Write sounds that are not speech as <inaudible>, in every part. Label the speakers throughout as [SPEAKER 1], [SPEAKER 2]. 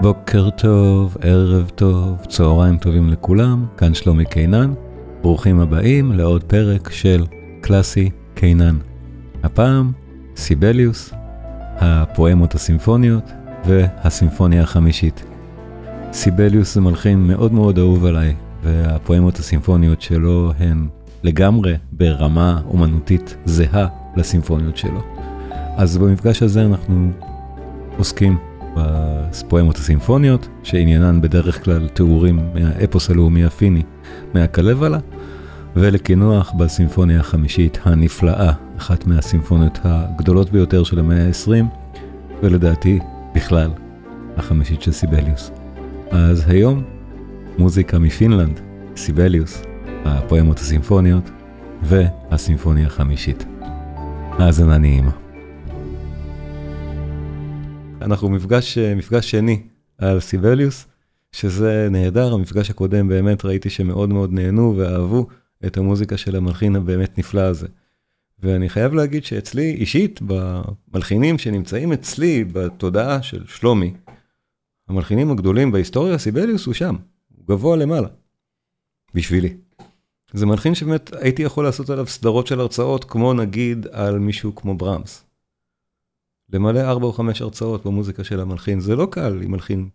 [SPEAKER 1] בוקר טוב, ערב טוב, צהריים טובים לכולם, כאן שלומי קינן, ברוכים הבאים לעוד פרק של קלאסי קינן. הפעם סיבליוס, הפואמות הסימפוניות והסימפוניה החמישית. סיבליוס זה מלחין מאוד מאוד אהוב עליי, והפואמות הסימפוניות שלו הן לגמרי ברמה אומנותית זהה לסימפוניות שלו. אז במפגש הזה אנחנו עוסקים בפואמות הסימפוניות, שעניינן בדרך כלל תיאורים מהאפוס הלאומי הפיני מהקלבלה, ולקינוח בסימפוניה החמישית הנפלאה, אחת מהסימפוניות הגדולות ביותר של המאה ה-20, ולדעתי בכלל החמישית של סיבליוס. אז היום מוזיקה מפינלנד, סיבליוס, הפואמות הסימפוניות והסימפוניה החמישית. האזנה נעימה. אנחנו מפגש, מפגש שני על סיבליוס, שזה נהדר, המפגש הקודם באמת ראיתי שמאוד מאוד נהנו ואהבו את המוזיקה של המלחין הבאמת נפלא הזה. ואני חייב להגיד שאצלי אישית, במלחינים שנמצאים אצלי בתודעה של שלומי, המלחינים הגדולים בהיסטוריה, סיבליוס הוא שם, הוא גבוה למעלה, בשבילי. זה מלחין שבאמת הייתי יכול לעשות עליו סדרות של הרצאות, כמו נגיד על מישהו כמו ברמס. למלא ארבע או חמש הרצאות במוזיקה של המלחין, זה לא קל עם מלחין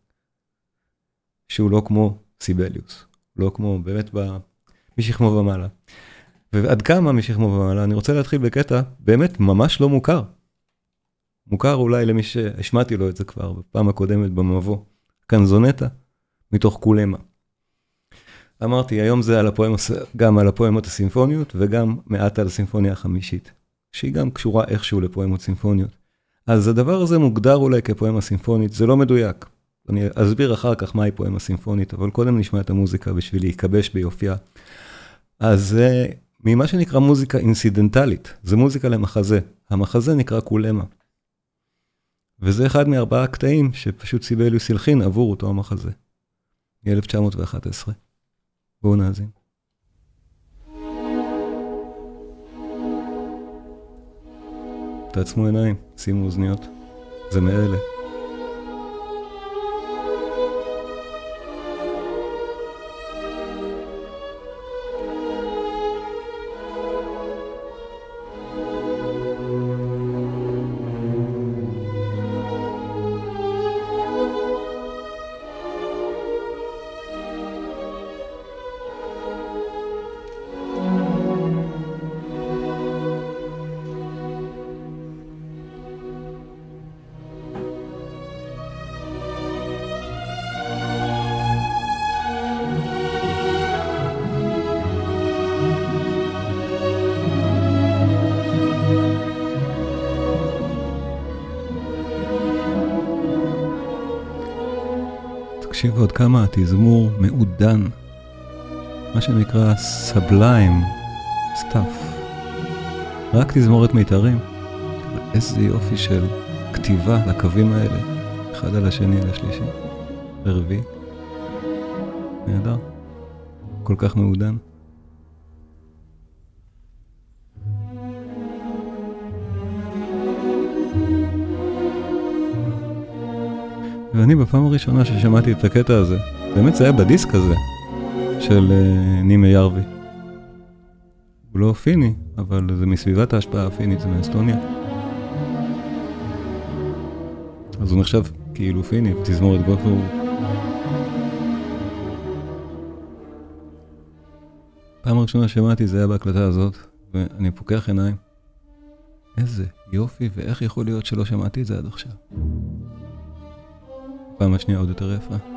[SPEAKER 1] שהוא לא כמו סיבליוס, לא כמו, באמת, ב... משכמו ומעלה. ועד כמה משכמו ומעלה, אני רוצה להתחיל בקטע באמת ממש לא מוכר. מוכר אולי למי שהשמעתי לו את זה כבר בפעם הקודמת במבוא, קנזונטה, מתוך קולמה. אמרתי, היום זה על הפואמות, גם על הפואמות הסימפוניות וגם מעט על הסימפוניה החמישית, שהיא גם קשורה איכשהו לפואמות סימפוניות. אז הדבר הזה מוגדר אולי כפואמה סימפונית, זה לא מדויק. אני אסביר אחר כך מהי פואמה סימפונית, אבל קודם נשמע את המוזיקה בשביל להיכבש ביופייה. אז זה ממה שנקרא מוזיקה אינסידנטלית, זה מוזיקה למחזה. המחזה נקרא קולמה. וזה אחד מארבעה קטעים שפשוט סיבליוס הלחין עבור אותו המחזה. מ-1911. בואו נאזין. תעצמו עיניים, שימו אוזניות. זה מאלה. התזמור מעודן, מה שנקרא sublime stuff. רק תזמורת מיתרים. איזה יופי של כתיבה לקווים האלה, אחד על השני, על השלישי, ורביעי. נהדר. כל כך מעודן. ואני בפעם הראשונה ששמעתי את הקטע הזה, באמת זה היה בדיסק הזה, של uh, נימי ירבי. הוא לא פיני, אבל זה מסביבת ההשפעה הפינית, זה מאסטוניה. אז הוא נחשב כאילו פיני, תזמורת גופר. פעם הראשונה שמעתי זה היה בהקלטה הזאת, ואני פוקח עיניים. איזה יופי, ואיך יכול להיות שלא שמעתי את זה עד עכשיו. פעם השנייה עוד יותר יפה.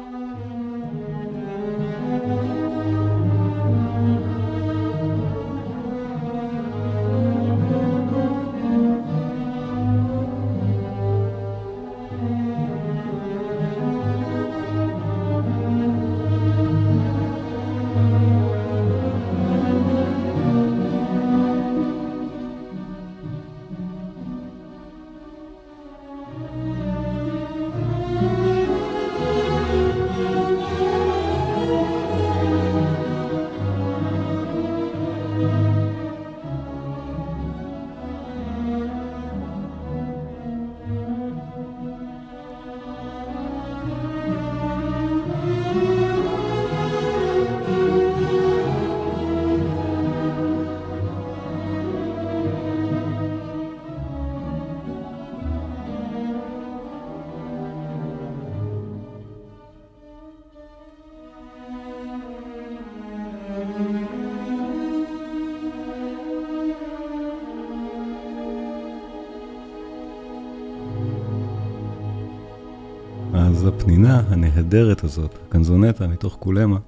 [SPEAKER 1] הפנינה הנהדרת הזאת, הקנזונטה מתוך קולמה,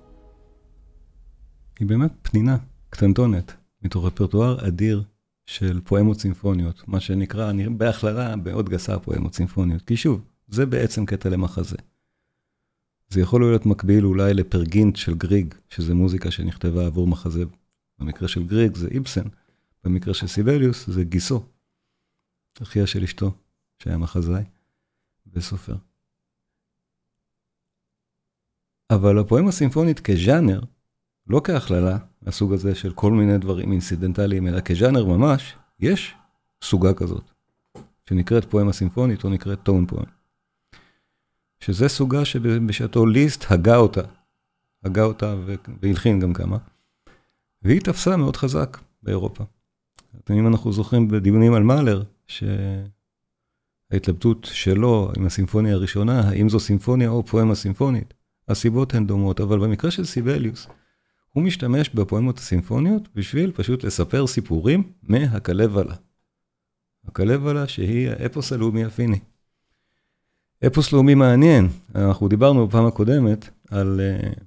[SPEAKER 1] היא באמת פנינה קטנטונת, מתוך רפרטואר אדיר של פואמות סימפוניות, מה שנקרא, בהכללה מאוד גסה פואמות סימפוניות, כי שוב, זה בעצם קטע למחזה. זה יכול להיות מקביל אולי לפרגינט של גריג, שזה מוזיקה שנכתבה עבור מחזה. במקרה של גריג זה איבסן, במקרה של סיבליוס זה גיסו, אחיה של אשתו, שהיה מחזאי וסופר. אבל הפואמה סימפונית כז'אנר, לא כהכללה, הסוג הזה של כל מיני דברים אינסידנטליים, אלא כז'אנר ממש, יש סוגה כזאת, שנקראת פואמה סימפונית או נקראת tone poem. שזה סוגה שבשעתו ליסט הגה אותה, הגה אותה והלחין גם כמה, והיא תפסה מאוד חזק באירופה. אם אנחנו זוכרים בדיונים על מאלר, שההתלבטות שלו עם הסימפוניה הראשונה, האם זו סימפוניה או פואמה סימפונית, הסיבות הן דומות, אבל במקרה של סיבליוס, הוא משתמש בפואמות הסימפוניות בשביל פשוט לספר סיפורים מהכלבלה. הכלבלה שהיא האפוס הלאומי הפיני. אפוס לאומי מעניין, אנחנו דיברנו בפעם הקודמת על... Uh,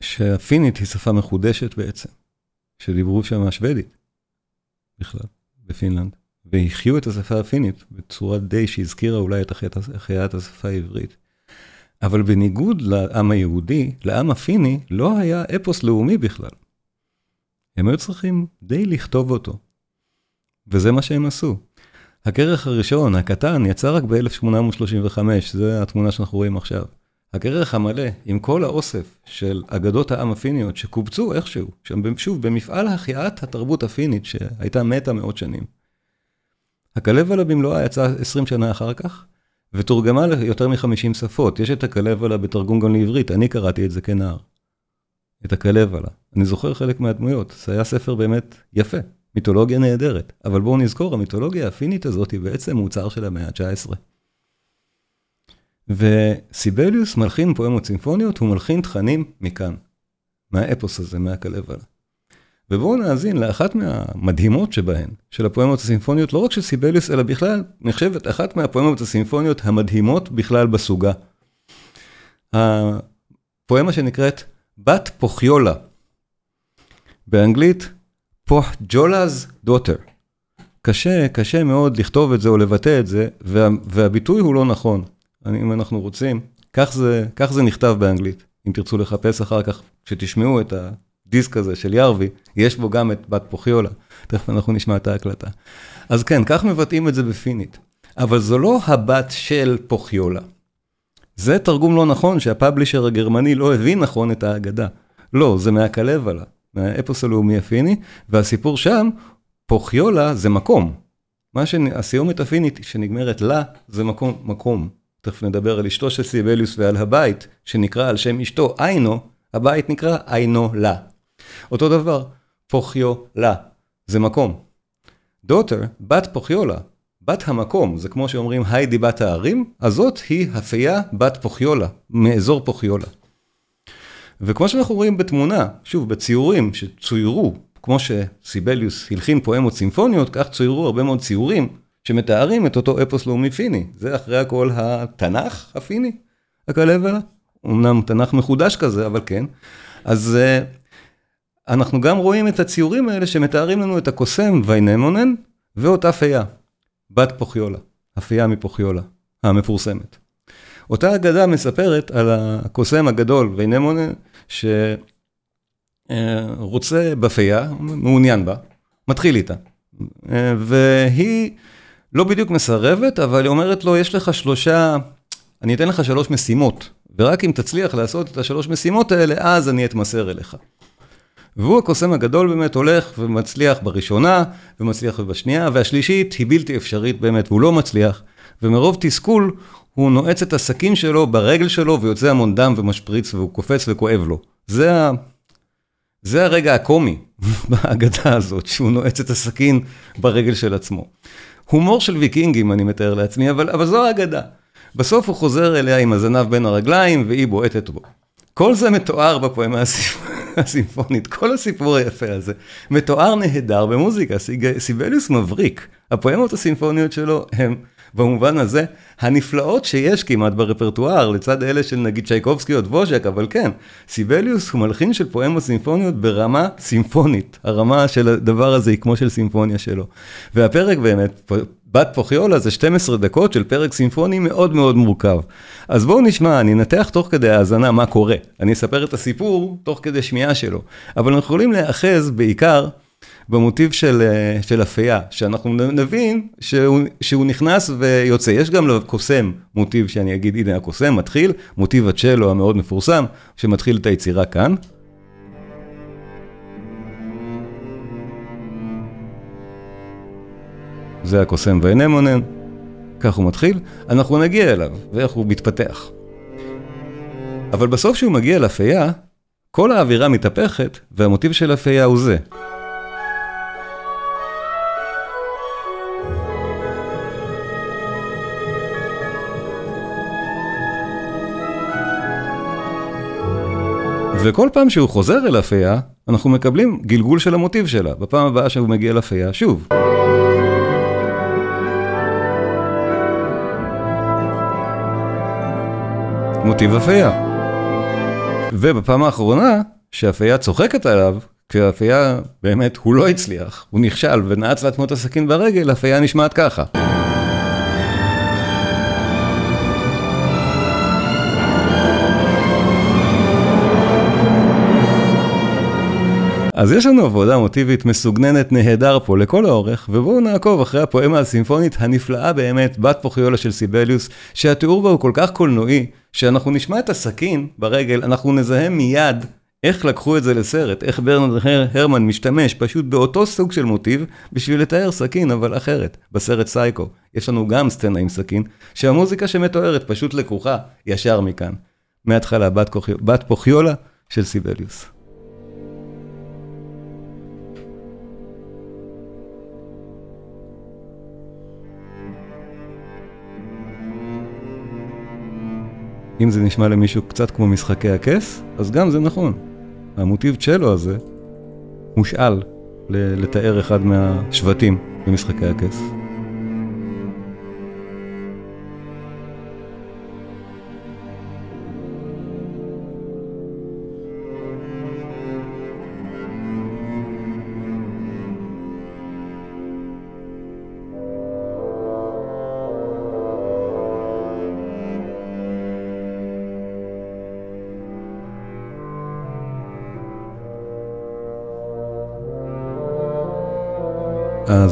[SPEAKER 1] שהפינית היא שפה מחודשת בעצם, שדיברו שם השוודית בכלל, בפינלנד, והחיו את השפה הפינית בצורה די שהזכירה אולי את החייאת השפה העברית. אבל בניגוד לעם היהודי, לעם הפיני לא היה אפוס לאומי בכלל. הם היו צריכים די לכתוב אותו. וזה מה שהם עשו. הכרך הראשון, הקטן, יצא רק ב-1835, זו התמונה שאנחנו רואים עכשיו. הכרך המלא, עם כל האוסף של אגדות העם הפיניות שקובצו איכשהו, שוב, במפעל החייאת התרבות הפינית שהייתה מתה מאות שנים. הכלבלה במלואה יצא 20 שנה אחר כך, ותורגמה ליותר מ-50 שפות. יש את הכלבלה בתרגום גם לעברית, אני קראתי את זה כנער. את הכלבלה. אני זוכר חלק מהדמויות, זה היה ספר באמת יפה. מיתולוגיה נהדרת, אבל בואו נזכור, המיתולוגיה הפינית הזאת היא בעצם מוצר של המאה ה-19. וסיבליוס מלחין פואמות סימפוניות, הוא מלחין תכנים מכאן, מהאפוס הזה, מהכלבל. ובואו נאזין לאחת מהמדהימות שבהן, של הפואמות הסימפוניות, לא רק של סיבליוס, אלא בכלל נחשבת אחת מהפואמות הסימפוניות המדהימות בכלל בסוגה. הפואמה שנקראת בת פוכיולה. באנגלית פוח ג'ולאז דוטר. קשה, קשה מאוד לכתוב את זה או לבטא את זה, וה, והביטוי הוא לא נכון. אם אנחנו רוצים, כך זה, כך זה נכתב באנגלית. אם תרצו לחפש אחר כך, כשתשמעו את הדיסק הזה של ירווי, יש בו גם את בת פוכיולה. תכף אנחנו נשמע את ההקלטה. אז כן, כך מבטאים את זה בפינית. אבל זו לא הבת של פוכיולה. זה תרגום לא נכון שהפאבלישר הגרמני לא הבין נכון את ההגדה. לא, זה מהכלב עלה. מהאפוס הלאומי הפיני, והסיפור שם, פוכיולה זה מקום. מה שהסיומת הפינית שנגמרת לה, זה מקום, מקום. תכף נדבר על אשתו של סיבליוס ועל הבית, שנקרא על שם אשתו איינו, הבית נקרא איינו לה. אותו דבר, פוכיולה, זה מקום. דוטר, בת פוכיולה, בת המקום, זה כמו שאומרים היידי בת הערים, אז זאת היא הפייה בת פוכיולה, מאזור פוכיולה. וכמו שאנחנו רואים בתמונה, שוב, בציורים שצוירו, כמו שסיבליוס הלחין פואמות סימפוניות, כך צוירו הרבה מאוד ציורים שמתארים את אותו אפוס לאומי פיני. זה אחרי הכל התנ"ך הפיני, הכלבלה. אמנם תנ"ך מחודש כזה, אבל כן. אז uh, אנחנו גם רואים את הציורים האלה שמתארים לנו את הקוסם וינמונן ואותה פייה, בת פוכיולה, הפייה מפוכיולה, המפורסמת. אותה אגדה מספרת על הקוסם הגדול וינמונן, שרוצה בפייה, מעוניין בה, מתחיל איתה. והיא לא בדיוק מסרבת, אבל היא אומרת לו, יש לך שלושה, אני אתן לך שלוש משימות, ורק אם תצליח לעשות את השלוש משימות האלה, אז אני אתמסר אליך. והוא הקוסם הגדול באמת הולך ומצליח בראשונה, ומצליח בשנייה, והשלישית היא בלתי אפשרית באמת, והוא לא מצליח, ומרוב תסכול הוא נועץ את הסכין שלו ברגל שלו ויוצא המון דם ומשפריץ והוא קופץ וכואב לו. זה, ה... זה הרגע הקומי <laughs> בהגדה הזאת, שהוא נועץ את הסכין ברגל של עצמו. הומור של ויקינגים אני מתאר לעצמי, אבל, אבל זו האגדה. בסוף הוא חוזר אליה עם הזנב בין הרגליים והיא בועטת בו. כל זה מתואר בפואמה <laughs> הסימפונית, כל הסיפור היפה הזה, מתואר נהדר במוזיקה, סיבליוס מבריק. הפואמות הסימפוניות שלו הן במובן הזה הנפלאות שיש כמעט ברפרטואר, לצד אלה של נגיד צ'ייקובסקי או דבוז'ק, אבל כן, סיבליוס הוא מלחין של פואמות סימפוניות ברמה סימפונית. הרמה של הדבר הזה היא כמו של סימפוניה שלו. והפרק באמת, בת פוכיולה זה 12 דקות של פרק סימפוני מאוד מאוד מורכב. אז בואו נשמע, אני אנתח תוך כדי האזנה מה קורה. אני אספר את הסיפור תוך כדי שמיעה שלו. אבל אנחנו יכולים להאחז בעיקר במוטיב של, של אפייה, שאנחנו נבין שהוא, שהוא נכנס ויוצא. יש גם לקוסם מוטיב שאני אגיד, הנה הקוסם מתחיל, מוטיב הצ'לו המאוד מפורסם, שמתחיל את היצירה כאן. זה הקוסם והאנמונן, כך הוא מתחיל, אנחנו נגיע אליו, ואיך הוא מתפתח. אבל בסוף שהוא מגיע לאפייה, כל האווירה מתהפכת, והמוטיב של אפייה הוא זה. וכל פעם שהוא חוזר אל אפייה, אנחנו מקבלים גלגול של המוטיב שלה, בפעם הבאה שהוא מגיע לאפייה, שוב. מוטיב אפייה. ובפעם האחרונה, שאפייה צוחקת עליו, כי אפייה באמת, הוא לא הצליח, הוא נכשל ונעץ לעצמו את הסכין ברגל, אפייה נשמעת ככה. אז יש לנו עבודה מוטיבית מסוגננת נהדר פה לכל האורך, ובואו נעקוב אחרי הפואמה הסימפונית הנפלאה באמת, בת פוכיולה של סיבליוס, שהתיאור בה הוא כל כך קולנועי, שאנחנו נשמע את הסכין ברגל, אנחנו נזהה מיד איך לקחו את זה לסרט, איך ברנרד הרמן משתמש פשוט באותו סוג של מוטיב בשביל לתאר סכין, אבל אחרת. בסרט סייקו, יש לנו גם סצנה עם סכין, שהמוזיקה שמתוארת פשוט לקוחה ישר מכאן. מההתחלה, בת, בת פוכיולה של סיבליוס. אם זה נשמע למישהו קצת כמו משחקי הכס, אז גם זה נכון. המוטיב צ'לו הזה מושאל לתאר אחד מהשבטים במשחקי הכס.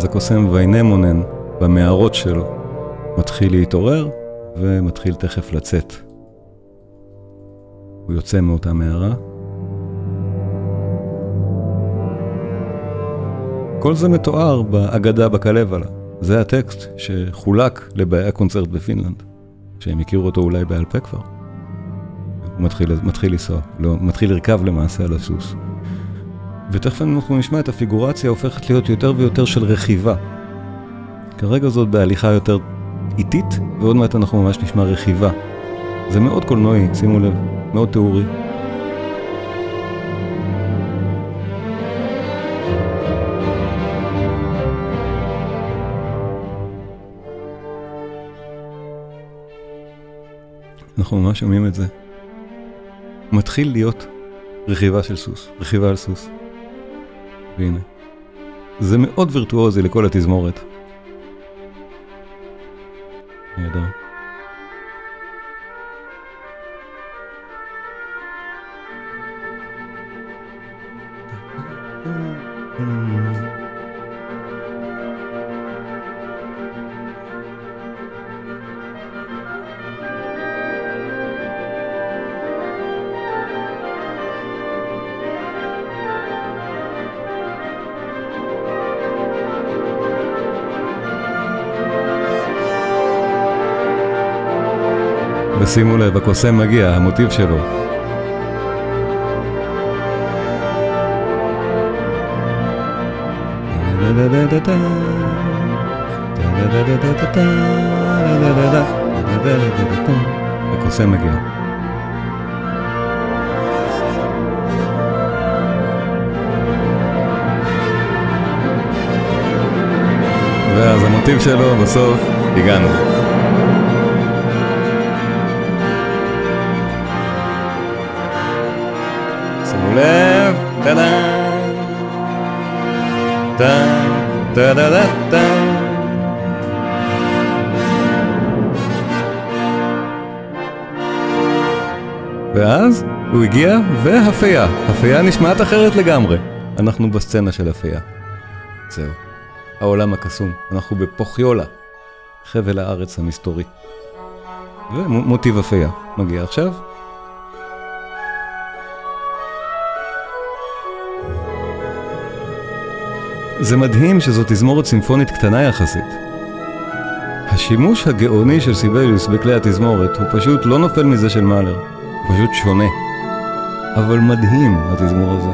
[SPEAKER 1] הקוסם ויינמונן במערות שלו מתחיל להתעורר ומתחיל תכף לצאת. הוא יוצא מאותה מערה. כל זה מתואר באגדה בקלבלה. זה הטקסט שחולק לבעי הקונצרט בפינלנד, שהם הכירו אותו אולי בעל פה כבר. הוא מתחיל, מתחיל לנסוע, לא, מתחיל לרכב למעשה על הסוס. ותכף אנחנו נשמע את הפיגורציה הופכת להיות יותר ויותר של רכיבה. כרגע זאת בהליכה יותר איטית, ועוד מעט אנחנו ממש נשמע רכיבה. זה מאוד קולנועי, שימו לב, מאוד תיאורי. אנחנו ממש שומעים את זה. מתחיל להיות רכיבה של סוס, רכיבה על סוס. והנה. זה מאוד וירטואוזי לכל התזמורת. נהדר. ושימו לב, הקוסם מגיע, המוטיב שלו. הקוסם מגיע. ואז המוטיב שלו בסוף, הגענו. ואז הוא הגיע, והפייה. הפייה נשמעת אחרת לגמרי. אנחנו בסצנה של הפייה. זהו. העולם הקסום. אנחנו בפוכיולה, חבל הארץ המסתורי. ומוטיב הפייה מגיע עכשיו. זה מדהים שזו תזמורת סימפונית קטנה יחסית. השימוש הגאוני של סיבליוס בכלי התזמורת הוא פשוט לא נופל מזה של מאלר, הוא פשוט שונה. אבל מדהים התזמור הזה.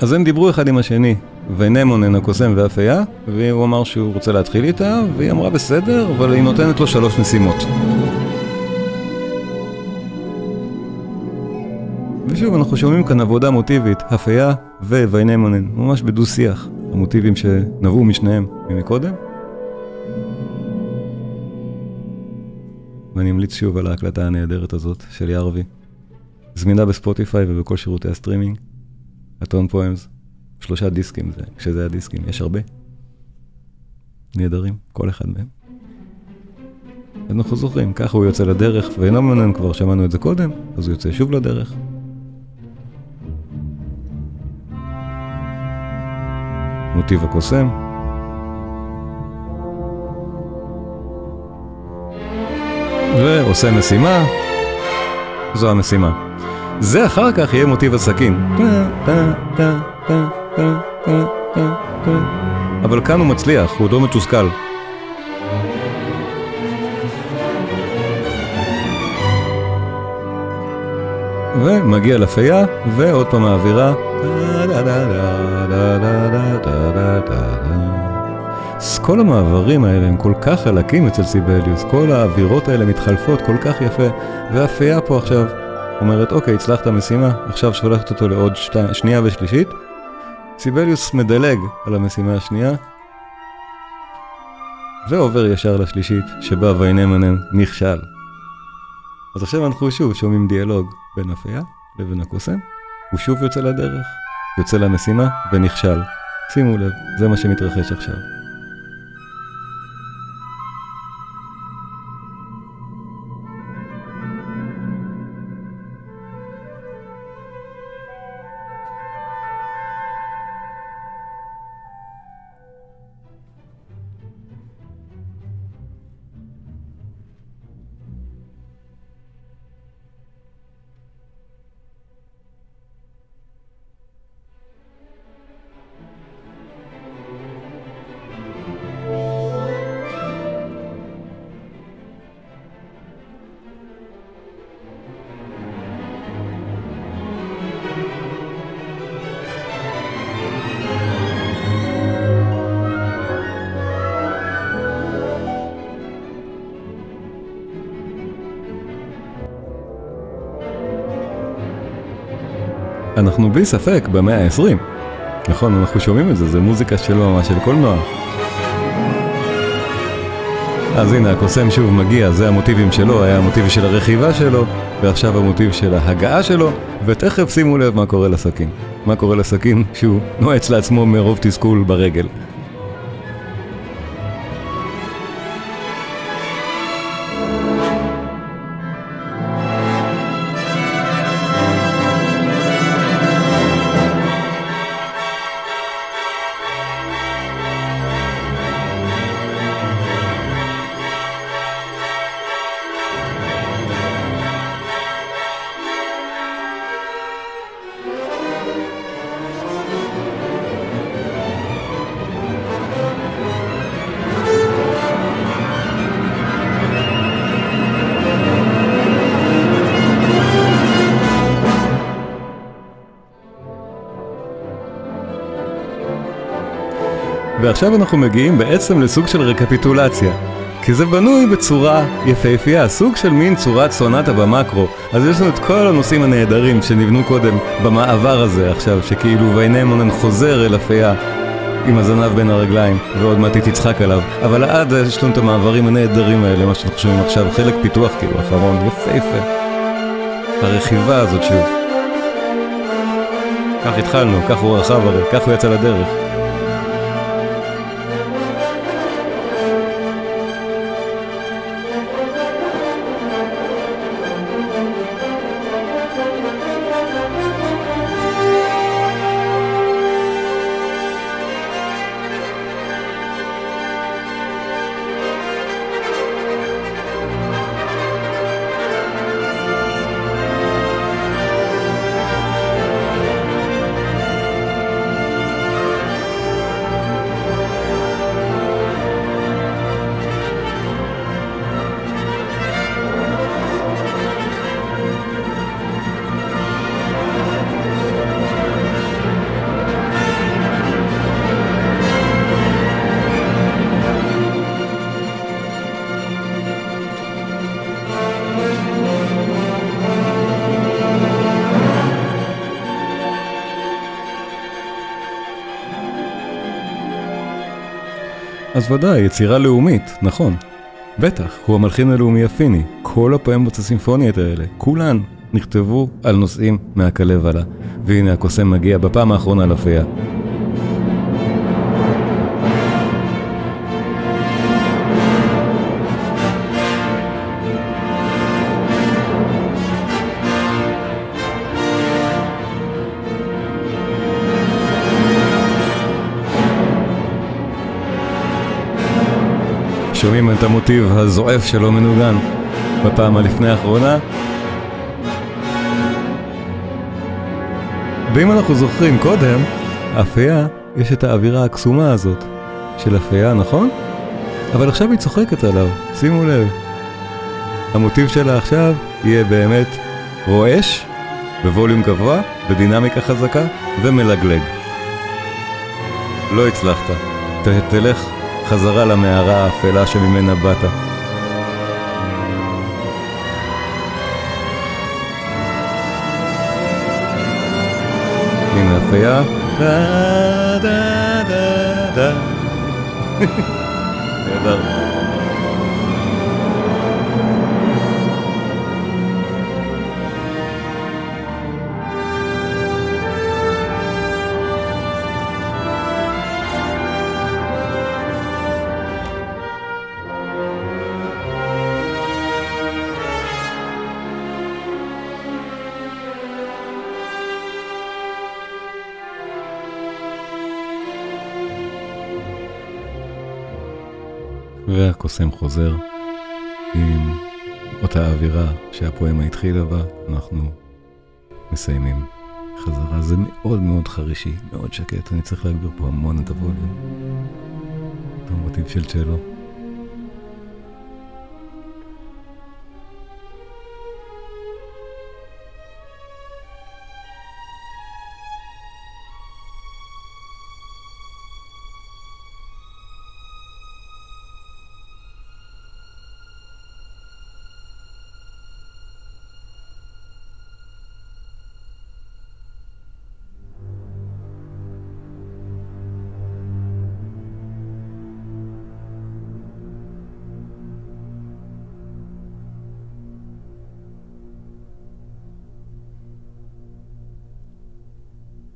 [SPEAKER 1] אז הם דיברו אחד עם השני, ונמונן הקוסם והפייה, והוא אמר שהוא רוצה להתחיל איתה, והיא אמרה בסדר, אבל היא נותנת לו שלוש משימות. ושוב, אנחנו שומעים כאן עבודה מוטיבית, הפייה וויינמונן, ממש בדו-שיח, המוטיבים שנבעו משניהם ממקודם. ואני אמליץ שוב על ההקלטה הנהדרת הזאת של ירווי. זמינה ב Spotify ובכל שירותי הסטרימינג. ה tone poems, שלושה דיסקים, זה, כשזה היה דיסקים, יש הרבה. נהדרים, כל אחד מהם. אנחנו זוכרים, ככה הוא יוצא לדרך, ואינומנן כבר שמענו את זה קודם, אז הוא יוצא שוב לדרך. מוטיב הקוסם. ועושה משימה, זו המשימה. זה אחר כך יהיה מוטיב הסכין. אבל כאן הוא מצליח, הוא לא מתוסכל. ומגיע לפייה, ועוד פעם האווירה. כל המעברים האלה הם כל כך חלקים אצל סיבליוס, כל האווירות האלה מתחלפות כל כך יפה, והפייה פה עכשיו אומרת, אוקיי, הצלחת משימה, עכשיו שולחת אותו לעוד שת... שנייה ושלישית. סיבליוס מדלג על המשימה השנייה, ועובר ישר לשלישית, שבה ויינמנן נכשל. אז עכשיו אנחנו שוב שומעים דיאלוג בין הפייה לבין הקוסם, הוא שוב יוצא לדרך, יוצא למשימה ונכשל. שימו לב, זה מה שמתרחש עכשיו. אנחנו בלי ספק במאה ה-20. נכון, אנחנו שומעים את זה, זה מוזיקה של ממש של קולנוע. אז הנה, הקוסם שוב מגיע, זה המוטיבים שלו, היה המוטיב של הרכיבה שלו, ועכשיו המוטיב של ההגעה שלו, ותכף שימו לב מה קורה לסכין. מה קורה לסכין שהוא נועץ לעצמו מרוב תסכול ברגל. ועכשיו אנחנו מגיעים בעצם לסוג של רקפיטולציה. כי זה בנוי בצורה יפהפייה, סוג של מין צורת סונטה במקרו. אז יש לנו את כל הנושאים הנהדרים שנבנו קודם במעבר הזה עכשיו, שכאילו ויינמונן חוזר אל אפייה עם הזנב בין הרגליים, ועוד מעט היא תצחק עליו. אבל עד יש לנו את המעברים הנהדרים האלה, מה שאנחנו שומעים עכשיו, חלק פיתוח כאילו אחרון, יפהפה. הרכיבה הזאת שוב. כך התחלנו, כך הוא רכב הרי, כך הוא יצא לדרך. ודאי, יצירה לאומית, נכון. בטח, הוא המלחין הלאומי הפיני. כל הפואמות הסימפוניות האלה, כולן נכתבו על נושאים מהכלב עלה. והנה הקוסם מגיע בפעם האחרונה לפייה. שומעים את המוטיב הזועף שלו מנוגן בפעם הלפני האחרונה. ואם אנחנו זוכרים קודם, אפייה, יש את האווירה הקסומה הזאת של אפייה, נכון? אבל עכשיו היא צוחקת עליו, שימו לב. המוטיב שלה עכשיו יהיה באמת רועש, בווליום גבוה, בדינמיקה חזקה ומלגלג. לא הצלחת. ת, תלך חזרה למערה האפלה שממנה באת. הנה אפייה. <laughs> <laughs> והקוסם חוזר עם אותה אווירה שהפואמה התחילה בה, אנחנו מסיימים חזרה. זה מאוד מאוד חרישי, מאוד שקט, אני צריך להגביר פה המון את הווליום. המוטיב של צ'לו.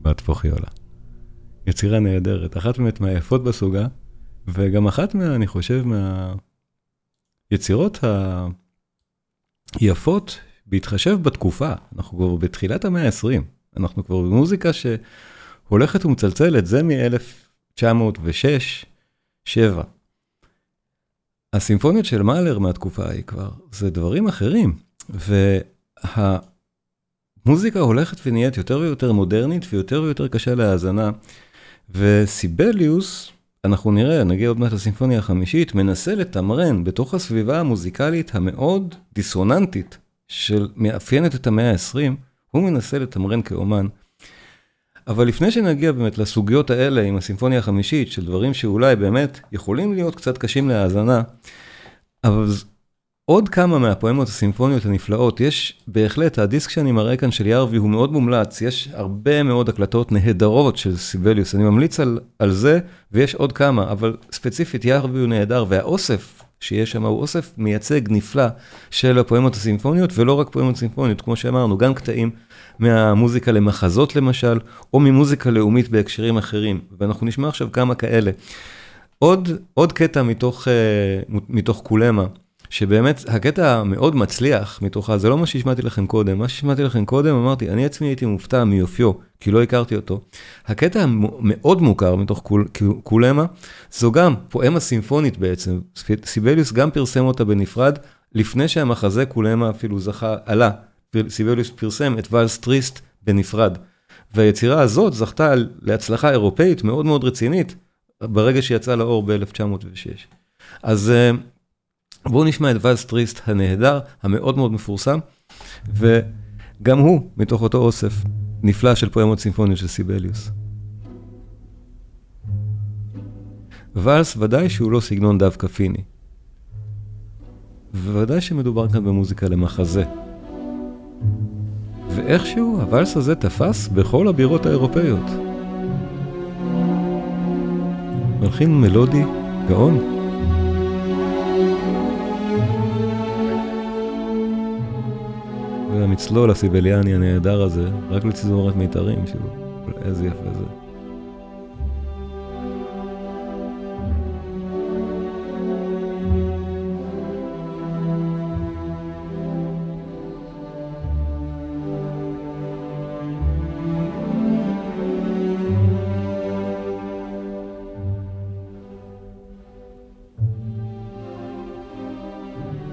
[SPEAKER 1] בת פוכיולה. יצירה נהדרת, אחת באמת מהיפות בסוגה, וגם אחת מה, אני חושב, מהיצירות היפות בהתחשב בתקופה. אנחנו כבר בתחילת המאה ה-20, אנחנו כבר במוזיקה שהולכת ומצלצלת, זה מ-1906-7. הסימפוניות של מאלר מהתקופה ההיא כבר, זה דברים אחרים. וה... מוזיקה הולכת ונהיית יותר ויותר מודרנית ויותר ויותר קשה להאזנה. וסיבליוס, אנחנו נראה, נגיע עוד מעט לסימפוניה החמישית, מנסה לתמרן בתוך הסביבה המוזיקלית המאוד דיסוננטית של מאפיינת את המאה ה-20, הוא מנסה לתמרן כאומן. אבל לפני שנגיע באמת לסוגיות האלה עם הסימפוניה החמישית, של דברים שאולי באמת יכולים להיות קצת קשים להאזנה, אבל עוד כמה מהפואמות הסימפוניות הנפלאות, יש בהחלט, הדיסק שאני מראה כאן של ירבי הוא מאוד מומלץ, יש הרבה מאוד הקלטות נהדרות של סיבליוס, אני ממליץ על, על זה, ויש עוד כמה, אבל ספציפית ירבי הוא נהדר, והאוסף שיש שם הוא אוסף מייצג נפלא של הפואמות הסימפוניות, ולא רק פואמות סימפוניות, כמו שאמרנו, גם קטעים מהמוזיקה למחזות למשל, או ממוזיקה לאומית בהקשרים אחרים, ואנחנו נשמע עכשיו כמה כאלה. עוד, עוד קטע מתוך, uh, מתוך קולמה. שבאמת הקטע המאוד מצליח מתוכה זה לא מה שהשמעתי לכם קודם, מה שהשמעתי לכם קודם אמרתי, אני עצמי הייתי מופתע מיופיו, כי לא הכרתי אותו. הקטע המאוד מוכר מתוך קול, קולמה, זו גם פואמה סימפונית בעצם, סיבליוס גם פרסם אותה בנפרד, לפני שהמחזה קולמה אפילו זכה, עלה, סיבליוס פרסם את Valse Triste בנפרד. והיצירה הזאת זכתה להצלחה אירופאית מאוד מאוד רצינית, ברגע שיצאה לאור ב-1906. אז אה, בואו נשמע את ואלס טריסט הנהדר, המאוד מאוד מפורסם, וגם הוא מתוך אותו אוסף נפלא של פואמות סימפוניות של סיבליוס. ואלס ודאי שהוא לא סגנון דווקא פיני. וודאי שמדובר כאן במוזיקה למחזה. ואיכשהו הוואלס הזה תפס בכל הבירות האירופאיות. מלחין מלודי גאון. והמצלול הסיבליאני הנהדר הזה, רק לצזמורת מיתרים, שהוא איזה יפה זה.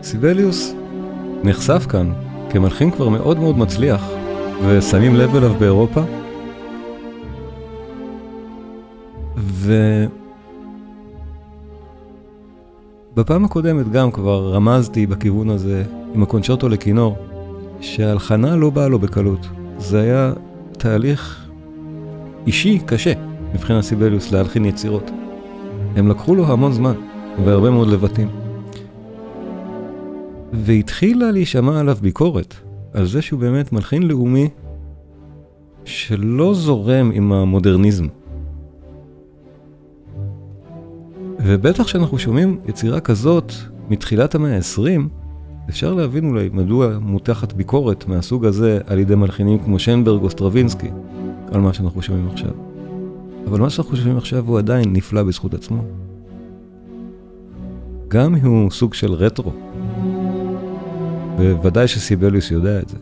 [SPEAKER 1] סיבליוס נחשף כאן כמלחין כבר מאוד מאוד מצליח, ושמים לב אליו באירופה. ו... בפעם הקודמת גם כבר רמזתי בכיוון הזה עם הקונצ'רטו לכינור, שההלחנה לא באה לו בקלות. זה היה תהליך אישי קשה מבחינת סיבליוס להלחין יצירות. הם לקחו לו המון זמן והרבה מאוד לבטים. והתחילה להישמע עליו ביקורת על זה שהוא באמת מלחין לאומי שלא זורם עם המודרניזם. ובטח כשאנחנו שומעים יצירה כזאת מתחילת המאה ה-20, אפשר להבין אולי מדוע מותחת ביקורת מהסוג הזה על ידי מלחינים כמו שנברג או סטרווינסקי על מה שאנחנו שומעים עכשיו. אבל מה שאנחנו שומעים עכשיו הוא עדיין נפלא בזכות עצמו. גם אם הוא סוג של רטרו. וודאי שסיבליוס יודע את זה.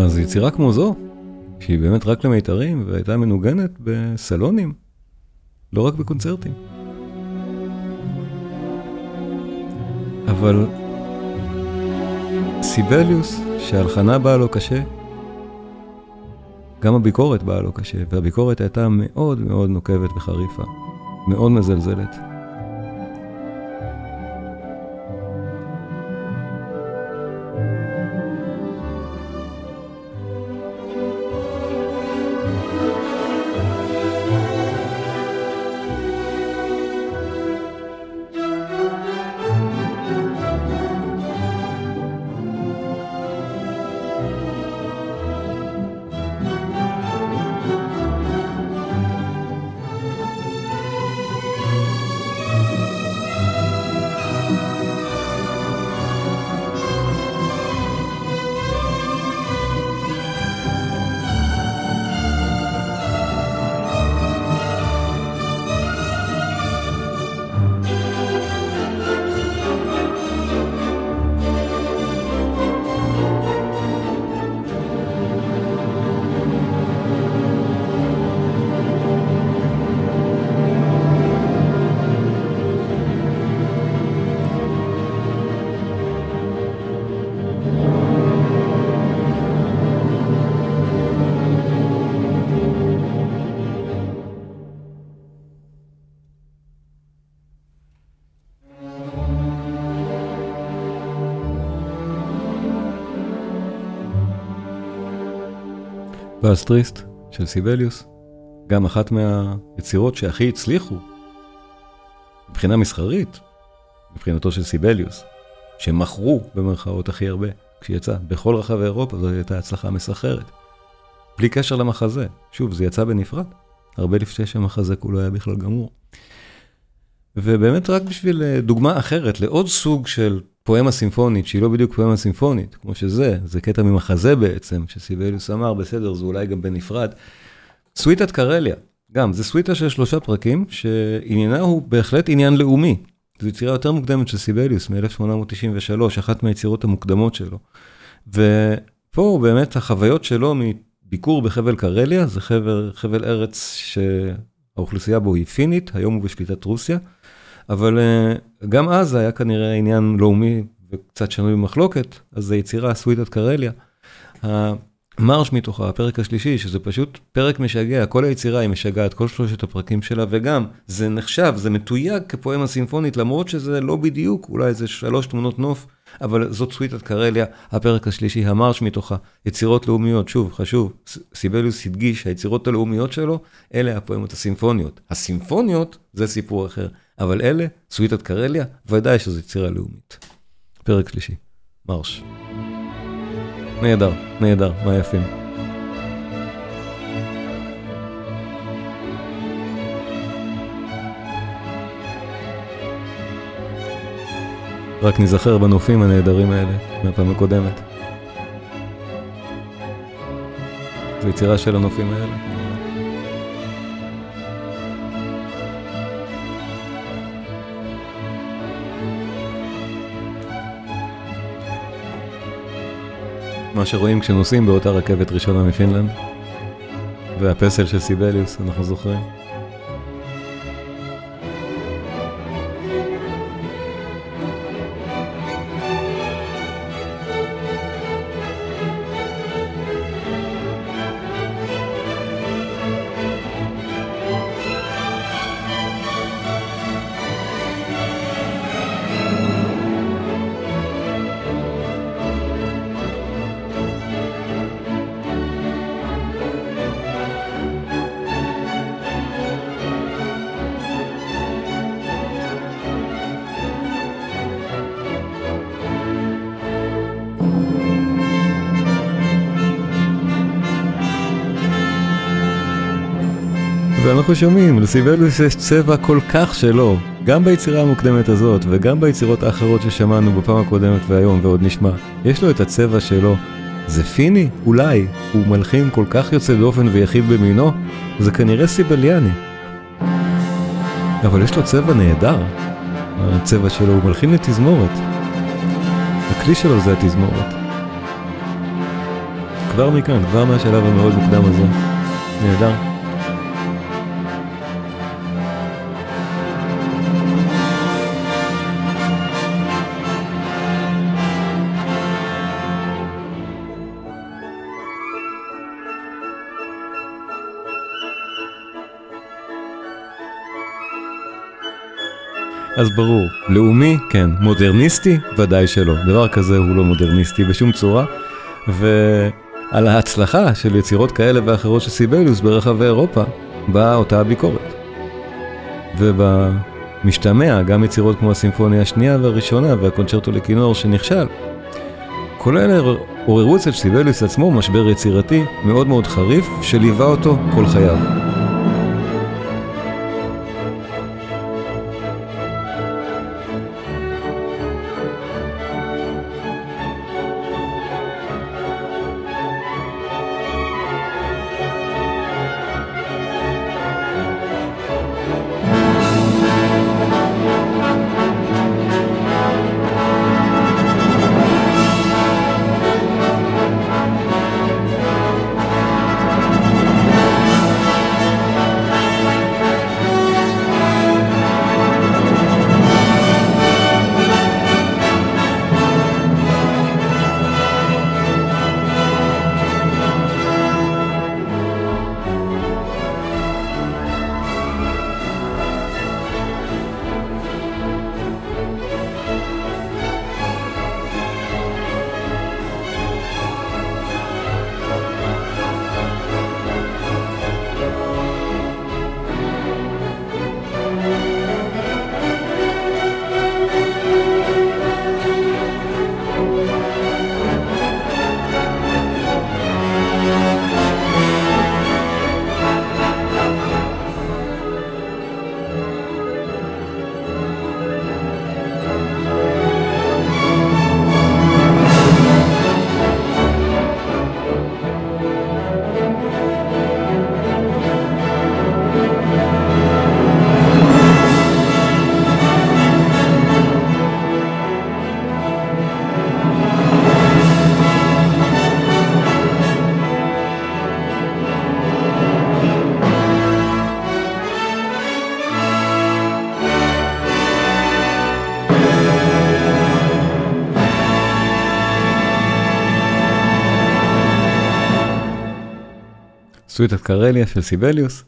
[SPEAKER 1] אז יצירה כמו זו, שהיא באמת רק למיתרים והייתה מנוגנת בסלונים, לא רק בקונצרטים. אבל סיבליוס, שההלחנה באה לו קשה, גם הביקורת באה לו קשה, והביקורת הייתה מאוד מאוד נוקבת וחריפה, מאוד מזלזלת. ואסטריסט של סיבליוס, גם אחת מהיצירות שהכי הצליחו מבחינה מסחרית, מבחינתו של סיבליוס, שמכרו במרכאות הכי הרבה כשהיא יצאה בכל רחבי אירופה, זו הייתה הצלחה מסחררת. בלי קשר למחזה, שוב, זה יצא בנפרד, הרבה לפני שהמחזה כולו היה בכלל גמור. ובאמת רק בשביל אה, דוגמה אחרת לעוד סוג של פואמה סימפונית, שהיא לא בדיוק פואמה סימפונית, כמו שזה, זה קטע ממחזה בעצם, שסיבליוס אמר, בסדר, זה אולי גם בנפרד. סוויטת קרליה, גם, זה סוויטה של שלושה פרקים, שעניינה הוא בהחלט עניין לאומי. זו יצירה יותר מוקדמת של סיבליוס, מ-1893, אחת מהיצירות המוקדמות שלו. ופה באמת החוויות שלו מביקור בחבל קרליה, זה חבל, חבל ארץ שהאוכלוסייה בו היא פינית, היום הוא בשליטת רוסיה. אבל אה, גם אז היה כנראה עניין לאומי וקצת שנוי במחלוקת, אז זה יצירה סוויטת קרליה. המרש מתוכה, הפרק השלישי, שזה פשוט פרק משגע, כל היצירה היא משגעת, כל שלושת הפרקים שלה, וגם זה נחשב, זה מתויג כפואמה סימפונית, למרות שזה לא בדיוק, אולי זה שלוש תמונות נוף, אבל זאת סוויטת קרליה, הפרק השלישי, המרש מתוכה, יצירות לאומיות, שוב, חשוב, סיבליוס הדגיש, היצירות הלאומיות שלו, אלה הפואמות הסימפוניות. הסימפוניות זה סיפור אחר. אבל אלה, סוויטת קרליה, ודאי שזו יצירה לאומית. פרק שלישי, מרש. נהדר, נהדר, מה יפים. רק נזכר בנופים הנהדרים האלה מהפעם הקודמת. זו יצירה של הנופים האלה. מה שרואים כשנוסעים באותה רכבת ראשונה מפינלנד. והפסל של סיבליוס, אנחנו זוכרים. ואנחנו שומעים, לסיבלוס יש צבע כל כך שלו, גם ביצירה המוקדמת הזאת וגם ביצירות האחרות ששמענו בפעם הקודמת והיום ועוד נשמע. יש לו את הצבע שלו. זה פיני? אולי. הוא מלחין כל כך יוצא דופן ויחיד במינו? זה כנראה סיבליאני. אבל יש לו צבע נהדר. הצבע שלו הוא מלחין לתזמורת. הכלי שלו זה התזמורת. כבר מכאן, כבר מהשלב המאוד מוקדם הזה. נהדר. אז ברור, לאומי, כן, מודרניסטי, ודאי שלא. דבר כזה הוא לא מודרניסטי בשום צורה. ועל ההצלחה של יצירות כאלה ואחרות של סיבליוס ברחבי אירופה, באה אותה הביקורת. ובמשתמע, גם יצירות כמו הסימפוניה השנייה והראשונה והקונצ'רטו לכינור שנכשל. אלה עוררו אצל סיבליוס עצמו משבר יצירתי מאוד מאוד חריף, שליווה אותו כל חייו. סוויטת קרליה של סיבליוס,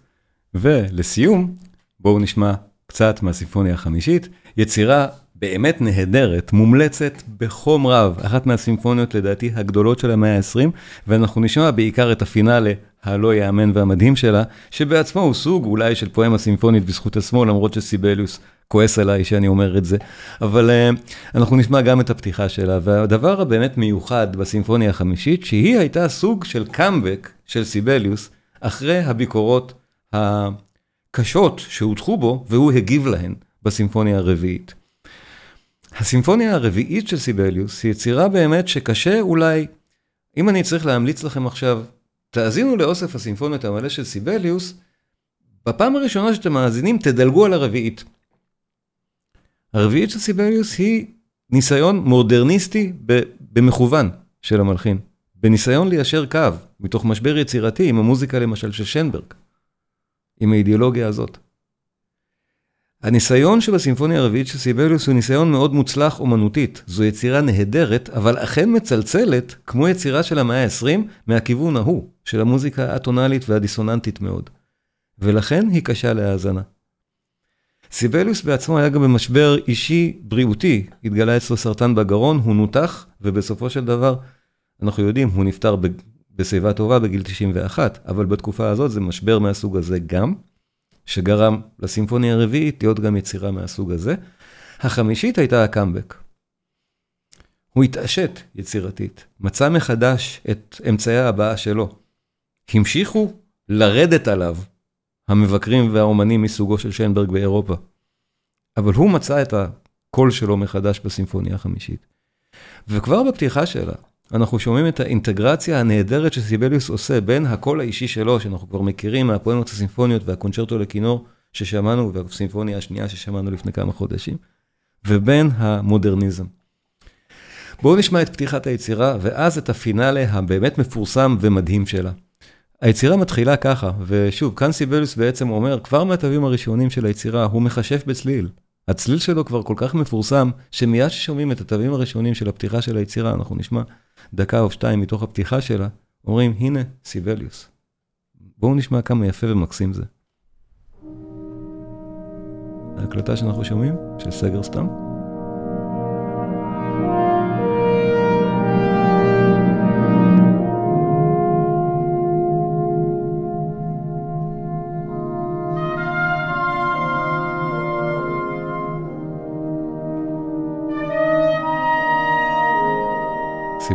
[SPEAKER 1] ולסיום, בואו נשמע קצת מהסימפוניה החמישית, יצירה באמת נהדרת, מומלצת בחום רב, אחת מהסימפוניות לדעתי הגדולות של המאה ה-20, ואנחנו נשמע בעיקר את הפינאלה הלא ייאמן והמדהים שלה, שבעצמו הוא סוג אולי של פואמה סימפונית בזכות עצמו, למרות שסיבליוס כועס עליי שאני אומר את זה, אבל uh, אנחנו נשמע גם את הפתיחה שלה, והדבר הבאמת מיוחד בסימפוניה החמישית, שהיא הייתה סוג של קאמבק של סיבליוס, אחרי הביקורות הקשות שהוטחו בו, והוא הגיב להן בסימפוניה הרביעית. הסימפוניה הרביעית של סיבליוס היא יצירה באמת שקשה אולי, אם אני צריך להמליץ לכם עכשיו, תאזינו לאוסף הסימפוניות המלא של סיבליוס, בפעם הראשונה שאתם מאזינים תדלגו על הרביעית. הרביעית של סיבליוס היא ניסיון מודרניסטי במכוון של המלחין, בניסיון ליישר קו מתוך משבר יצירתי עם המוזיקה למשל של שנברג, עם האידיאולוגיה הזאת. הניסיון שבסימפוניה הרביעית של סיבליוס הוא ניסיון מאוד מוצלח אומנותית. זו יצירה נהדרת, אבל אכן מצלצלת כמו יצירה של המאה ה-20 מהכיוון ההוא, של המוזיקה האטונלית והדיסוננטית מאוד. ולכן היא קשה להאזנה. סיבליוס בעצמו היה גם במשבר אישי בריאותי, התגלה אצלו סרטן בגרון, הוא נותח, ובסופו של דבר, אנחנו יודעים, הוא נפטר בשיבה טובה בגיל 91, אבל בתקופה הזאת זה משבר מהסוג הזה גם. שגרם לסימפוניה הרביעית להיות גם יצירה מהסוג הזה. החמישית הייתה הקאמבק. הוא התעשת יצירתית, מצא מחדש את אמצעי הבאה שלו. המשיכו לרדת עליו המבקרים והאומנים מסוגו של שיינברג באירופה. אבל הוא מצא את הקול שלו מחדש בסימפוניה החמישית. וכבר בפתיחה שלה, אנחנו שומעים את האינטגרציה הנהדרת שסיבליוס עושה בין הקול האישי שלו, שאנחנו כבר מכירים מהפואמות הסימפוניות והקונצ'רטו לכינור ששמענו, והסימפוניה השנייה ששמענו לפני כמה חודשים, ובין המודרניזם. בואו נשמע את פתיחת היצירה, ואז את הפינאלה הבאמת מפורסם ומדהים שלה. היצירה מתחילה ככה, ושוב, כאן סיבליוס בעצם אומר, כבר מהתווים הראשונים של היצירה, הוא מכשף בצליל. הצליל שלו כבר כל כך מפורסם, שמיד ששומעים את התווים הראשונים של הפתיחה של היצירה, אנחנו נשמע דקה או שתיים מתוך הפתיחה שלה, אומרים, הנה סיבליוס. בואו נשמע כמה יפה ומקסים זה. ההקלטה שאנחנו שומעים, של סגר סתם.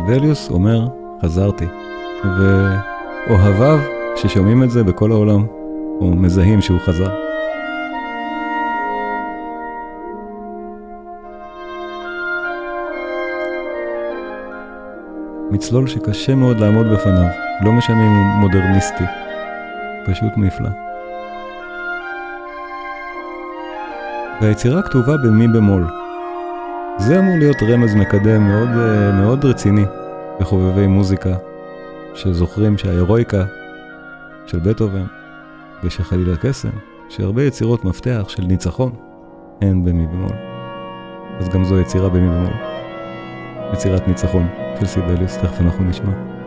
[SPEAKER 1] סיבליוס אומר, חזרתי. ואוהביו ששומעים את זה בכל העולם, או מזהים שהוא חזר. מצלול שקשה מאוד לעמוד בפניו, לא משנה אם הוא מודרניסטי, פשוט נפלא. והיצירה כתובה במי במול. זה אמור להיות רמז מקדם מאוד, אה, מאוד רציני לחובבי מוזיקה, שזוכרים שההירואיקה של בטהובן ושל חליל הקסם, שהרבה יצירות מפתח של ניצחון הן במי במול. אז גם זו יצירה במי במול. יצירת ניצחון של סיבליוס, תכף אנחנו נשמע.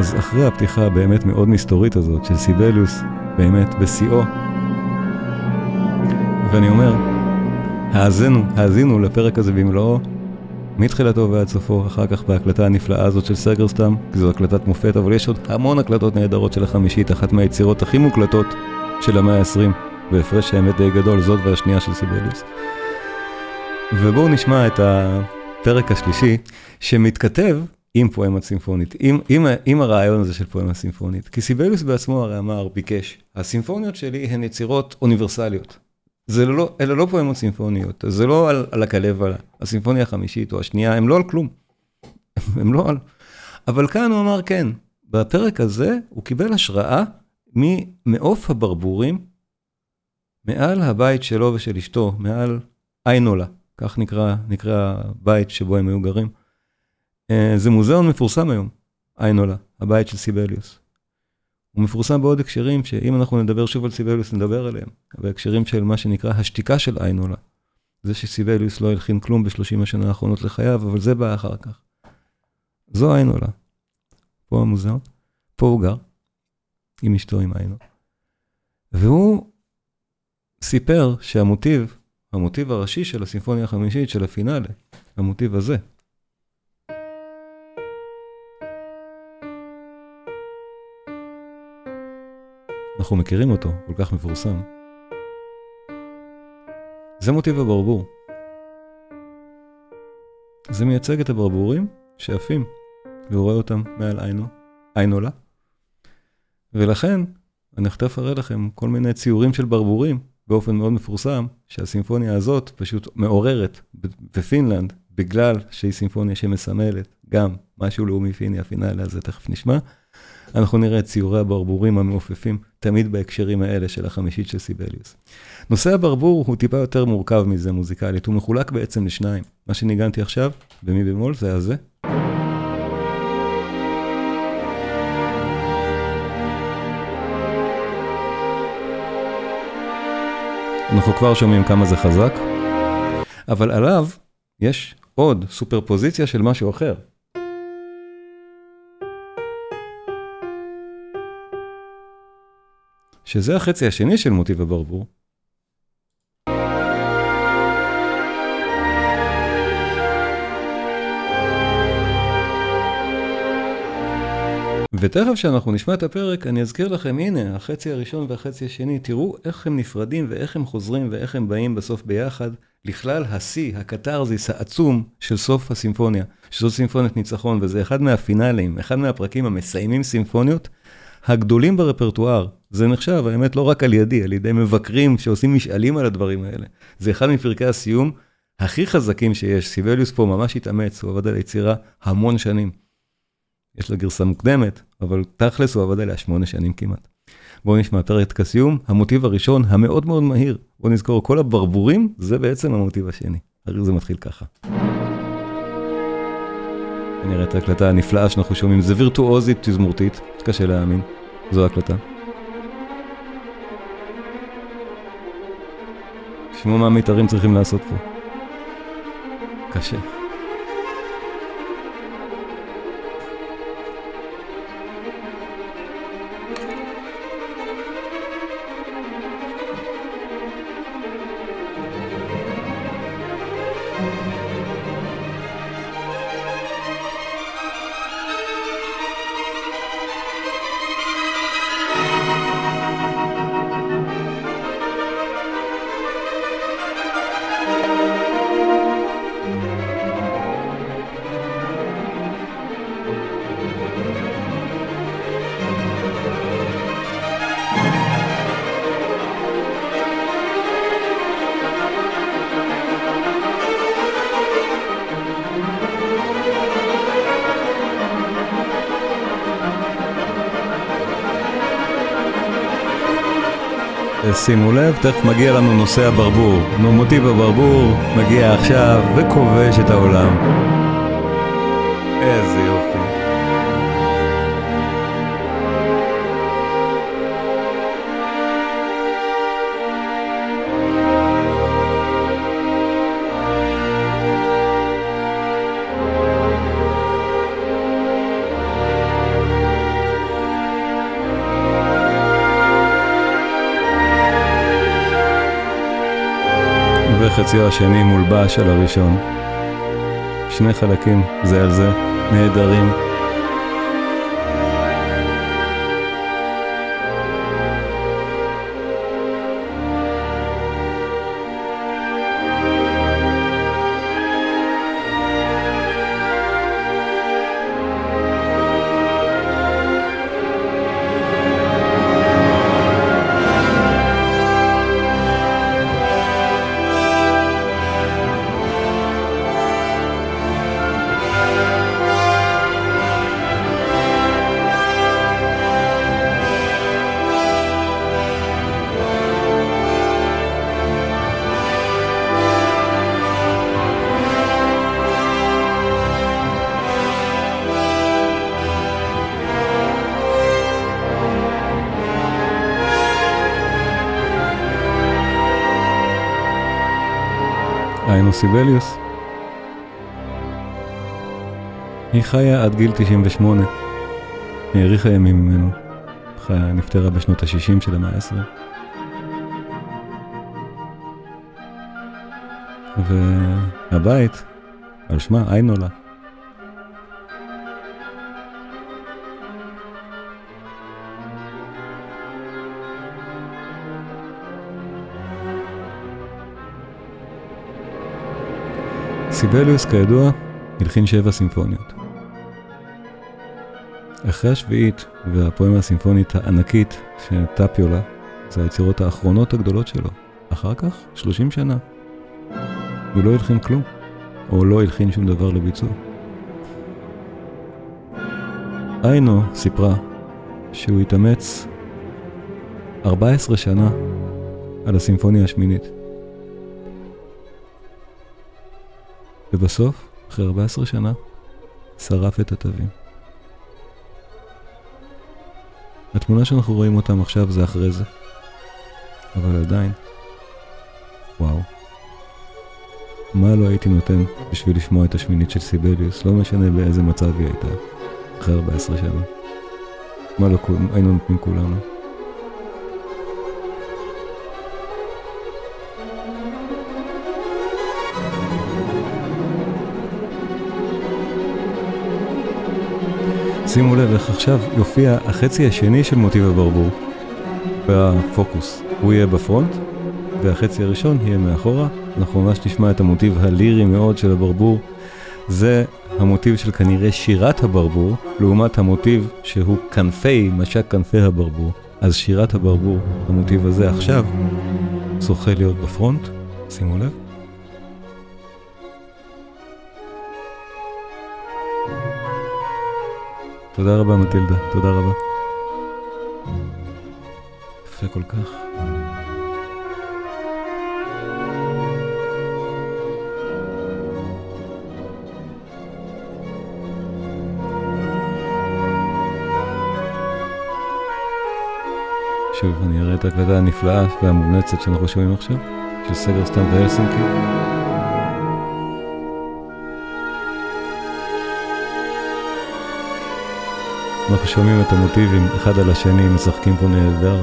[SPEAKER 1] אז אחרי הפתיחה הבאמת מאוד מסתורית הזאת של סיבליוס, באמת בשיאו, ואני אומר, האזינו, האזינו לפרק הזה במלואו, מתחילתו ועד סופו, אחר כך בהקלטה הנפלאה הזאת של סגרסטאם, כי זו הקלטת מופת, אבל יש עוד המון הקלטות נהדרות של החמישית, אחת מהיצירות הכי מוקלטות של המאה ה-20, בהפרש האמת די גדול, זאת והשנייה של סיבליוס. ובואו נשמע את הפרק השלישי, שמתכתב עם פואמה סימפונית, עם, עם, עם הרעיון הזה של פואמה סימפונית. כי סיבליוס בעצמו הרי אמר, ביקש, הסימפוניות שלי הן יצירות אוניברסליות. זה לא, אלה לא פואמות סימפוניות, זה לא על, על הכלב, על הסימפוניה החמישית או השנייה, הם לא על כלום. <laughs> הם לא על... אבל כאן הוא אמר כן, בפרק הזה הוא קיבל השראה ממעוף הברבורים מעל הבית שלו ושל אשתו, מעל איינולה, כך נקרא, נקרא הבית שבו הם היו גרים. אה, זה מוזיאון מפורסם היום, איינולה, הבית של סיבליוס. הוא מפורסם בעוד הקשרים, שאם אנחנו נדבר שוב על סיבליוס, נדבר עליהם. בהקשרים של מה שנקרא השתיקה של איינולה. זה שסיבליוס לא הלחין כלום בשלושים השנה האחרונות לחייו, אבל זה בא אחר כך. זו איינולה. פה המוזיאון, פה הוא גר, עם אשתו, עם היינו. והוא סיפר שהמוטיב, המוטיב הראשי של הסימפוניה החמישית, של הפינאלה, המוטיב הזה, אנחנו מכירים אותו, כל כך מפורסם. זה מוטיב הברבור. זה מייצג את הברבורים שעפים, והוא רואה אותם מעל עינו, איינולה. ולכן, אני תכף אראה לכם כל מיני ציורים של ברבורים, באופן מאוד מפורסם, שהסימפוניה הזאת פשוט מעוררת בפינלנד, בגלל שהיא סימפוניה שמסמלת גם משהו לאומי פיני, הפינאלה הזה תכף נשמע. אנחנו נראה את ציורי הברבורים המעופפים תמיד בהקשרים האלה של החמישית של סיבליוס. נושא הברבור הוא טיפה יותר מורכב מזה מוזיקלית, הוא מחולק בעצם לשניים. מה שניגנתי עכשיו, במי במול, זה הזה. אנחנו כבר שומעים כמה זה חזק, אבל עליו יש עוד סופרפוזיציה של משהו אחר. שזה החצי השני של מוטיב הברבור. ותכף כשאנחנו נשמע את הפרק, אני אזכיר לכם, הנה, החצי הראשון והחצי השני, תראו איך הם נפרדים ואיך הם חוזרים ואיך הם באים בסוף ביחד, לכלל השיא, הקתרזיס העצום של סוף הסימפוניה, שזו סימפוניית ניצחון, וזה אחד מהפינאלים, אחד מהפרקים המסיימים סימפוניות, הגדולים ברפרטואר, זה נחשב, האמת, לא רק על ידי, על ידי מבקרים שעושים משאלים על הדברים האלה. זה אחד מפרקי הסיום הכי חזקים שיש. סיבליוס פה ממש התאמץ, הוא עבד על היצירה המון שנים. יש לה גרסה מוקדמת, אבל תכלס הוא עבד עליה שמונה שנים כמעט. בואו נשמע פרק הסיום, המוטיב הראשון המאוד מאוד מהיר. בואו נזכור, כל הברבורים זה בעצם המוטיב השני. הרי זה מתחיל ככה. נראה את ההקלטה הנפלאה שאנחנו שומעים, זה וירטואוזית תזמורתית, קשה להאמין, זו ההקלטה. תשמעו מה המיתרים צריכים לעשות פה. קשה. שימו לב, תכף מגיע לנו נושא הברבור. נו, מוטיב הברבור מגיע עכשיו וכובש את העולם. וחציו השני מולבש על הראשון. שני חלקים זה על זה, נהדרים. היינו סיבליוס. היא חיה עד גיל 98. האריכה ימים ממנו. חיה נפטרה בשנות ה-60 של המאה ה-20. והבית, על שמה, איינולה. סיבליוס, כידוע, הלחין שבע סימפוניות. אחרי השביעית והפואמה הסימפונית הענקית של טפיולה, זה היצירות האחרונות הגדולות שלו. אחר כך, 30 שנה, הוא לא הלחין כלום, או לא הלחין שום דבר לביצוע. היינו סיפרה שהוא התאמץ 14 שנה על הסימפוניה השמינית. ובסוף, אחרי 14 שנה, שרף את התווים. התמונה שאנחנו רואים אותם עכשיו זה אחרי זה. אבל עדיין, וואו. מה לא הייתי נותן בשביל לשמוע את השמינית של סיבליוס, לא משנה באיזה מצב היא הייתה, אחרי 14 שנה. מה לא היינו נותנים כולנו. שימו לב איך עכשיו יופיע החצי השני של מוטיב הברבור בפוקוס. הוא יהיה בפרונט, והחצי הראשון יהיה מאחורה. אנחנו ממש נשמע את המוטיב הלירי מאוד של הברבור. זה המוטיב של כנראה שירת הברבור, לעומת המוטיב שהוא כנפי, משק כנפי הברבור. אז שירת הברבור, המוטיב הזה עכשיו, זוכה להיות בפרונט, שימו לב. תודה רבה מטילדה, תודה רבה. יפה כל כך. שוב, אני אראה את ההקלטה הנפלאה והמומלצת שאנחנו שומעים עכשיו, של סגר סתם בהלסינקי. אנחנו שומעים את המוטיבים אחד על השני, משחקים פה נהדר.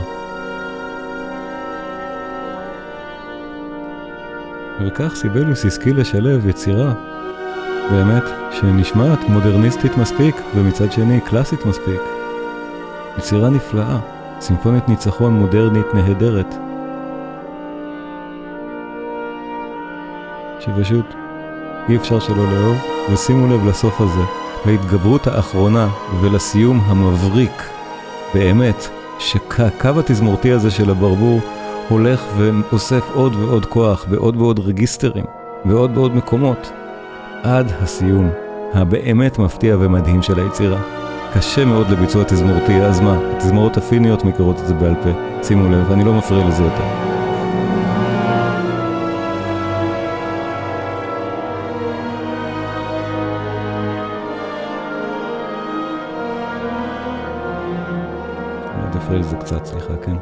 [SPEAKER 1] וכך סיבלוס השכיל לשלב יצירה, באמת, שנשמעת מודרניסטית מספיק, ומצד שני קלאסית מספיק. יצירה נפלאה, סימפונית ניצחון מודרנית נהדרת. שפשוט אי אפשר שלא לאהוב, ושימו לב לסוף הזה. להתגברות האחרונה ולסיום המבריק, באמת, שהקו התזמורתי הזה של הברבור הולך ואוסף עוד ועוד כוח בעוד ועוד רגיסטרים ועוד ועוד מקומות, עד הסיום הבאמת מפתיע ומדהים של היצירה. קשה מאוד לביצוע תזמורתי, אז מה, התזמורות הפיניות מכירות את זה בעל פה. שימו לב, אני לא מפריע לזה יותר. קצת, סליחה, כן.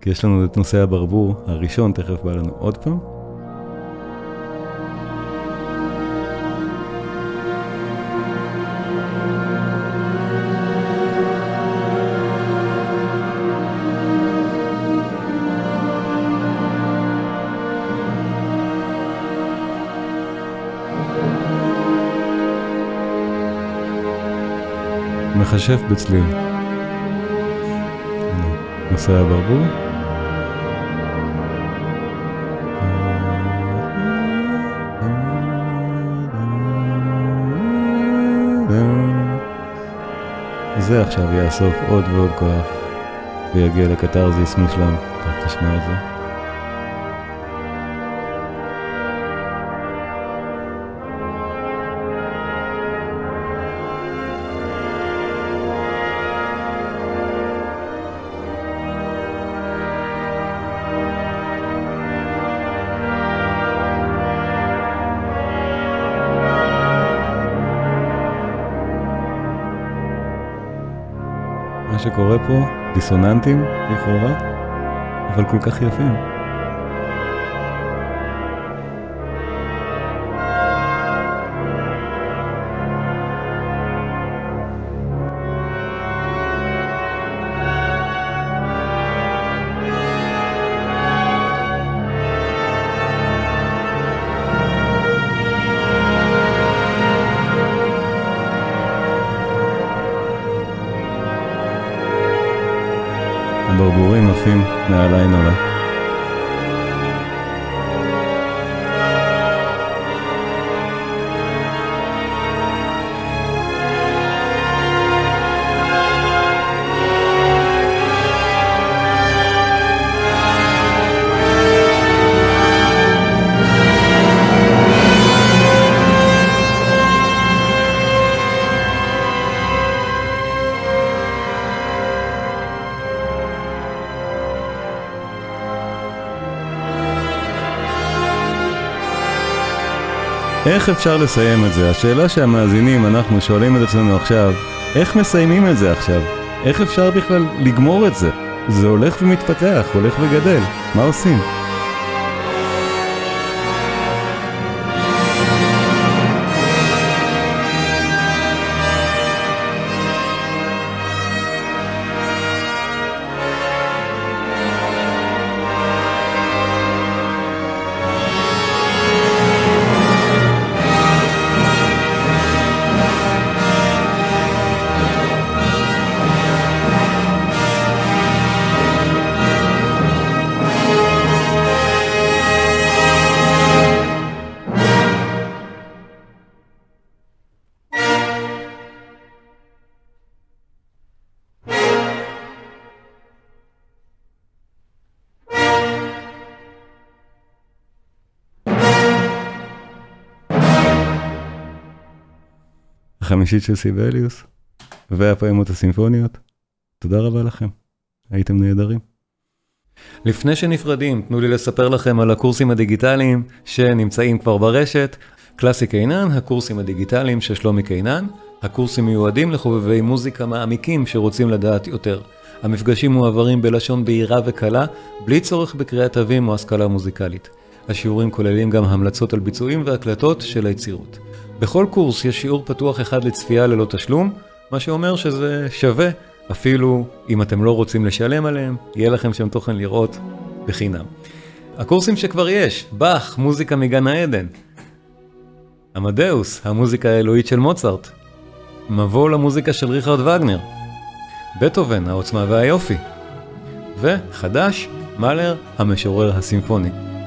[SPEAKER 1] כי יש לנו את נושא הברבור הראשון, תכף בא לנו עוד פעם. מחשב בצליל. נושא הברבור. זה עכשיו יאסוף עוד ועוד כוח ויגיע לקתרזיס מושלם, תכף תשמע את זה. שקורה פה, דיסוננטים לכאורה, אבל כל כך יפים. איך אפשר לסיים את זה? השאלה שהמאזינים, אנחנו שואלים את עצמנו עכשיו, איך מסיימים את זה עכשיו? איך אפשר בכלל לגמור את זה? זה הולך ומתפתח, הולך וגדל, מה עושים? החמישית של סיבליוס, והפעימות הסימפוניות. תודה רבה לכם, הייתם נהדרים. לפני שנפרדים, תנו לי לספר לכם על הקורסים הדיגיטליים שנמצאים כבר ברשת. קלאסי קינן, הקורסים הדיגיטליים של שלומי קינן. הקורסים מיועדים לחובבי מוזיקה מעמיקים שרוצים לדעת יותר. המפגשים מועברים בלשון בהירה וקלה, בלי צורך בקריאת תווים או השכלה מוזיקלית. השיעורים כוללים גם המלצות על ביצועים והקלטות של היצירות. בכל קורס יש שיעור פתוח אחד לצפייה ללא תשלום, מה שאומר שזה שווה, אפילו אם אתם לא רוצים לשלם עליהם, יהיה לכם שם תוכן לראות בחינם. הקורסים שכבר יש, באך, מוזיקה מגן העדן. עמדאוס, המוזיקה האלוהית של מוצרט. מבוא למוזיקה של ריכרד וגנר. בטהובן, העוצמה והיופי. וחדש, מאלר, המשורר הסימפוני.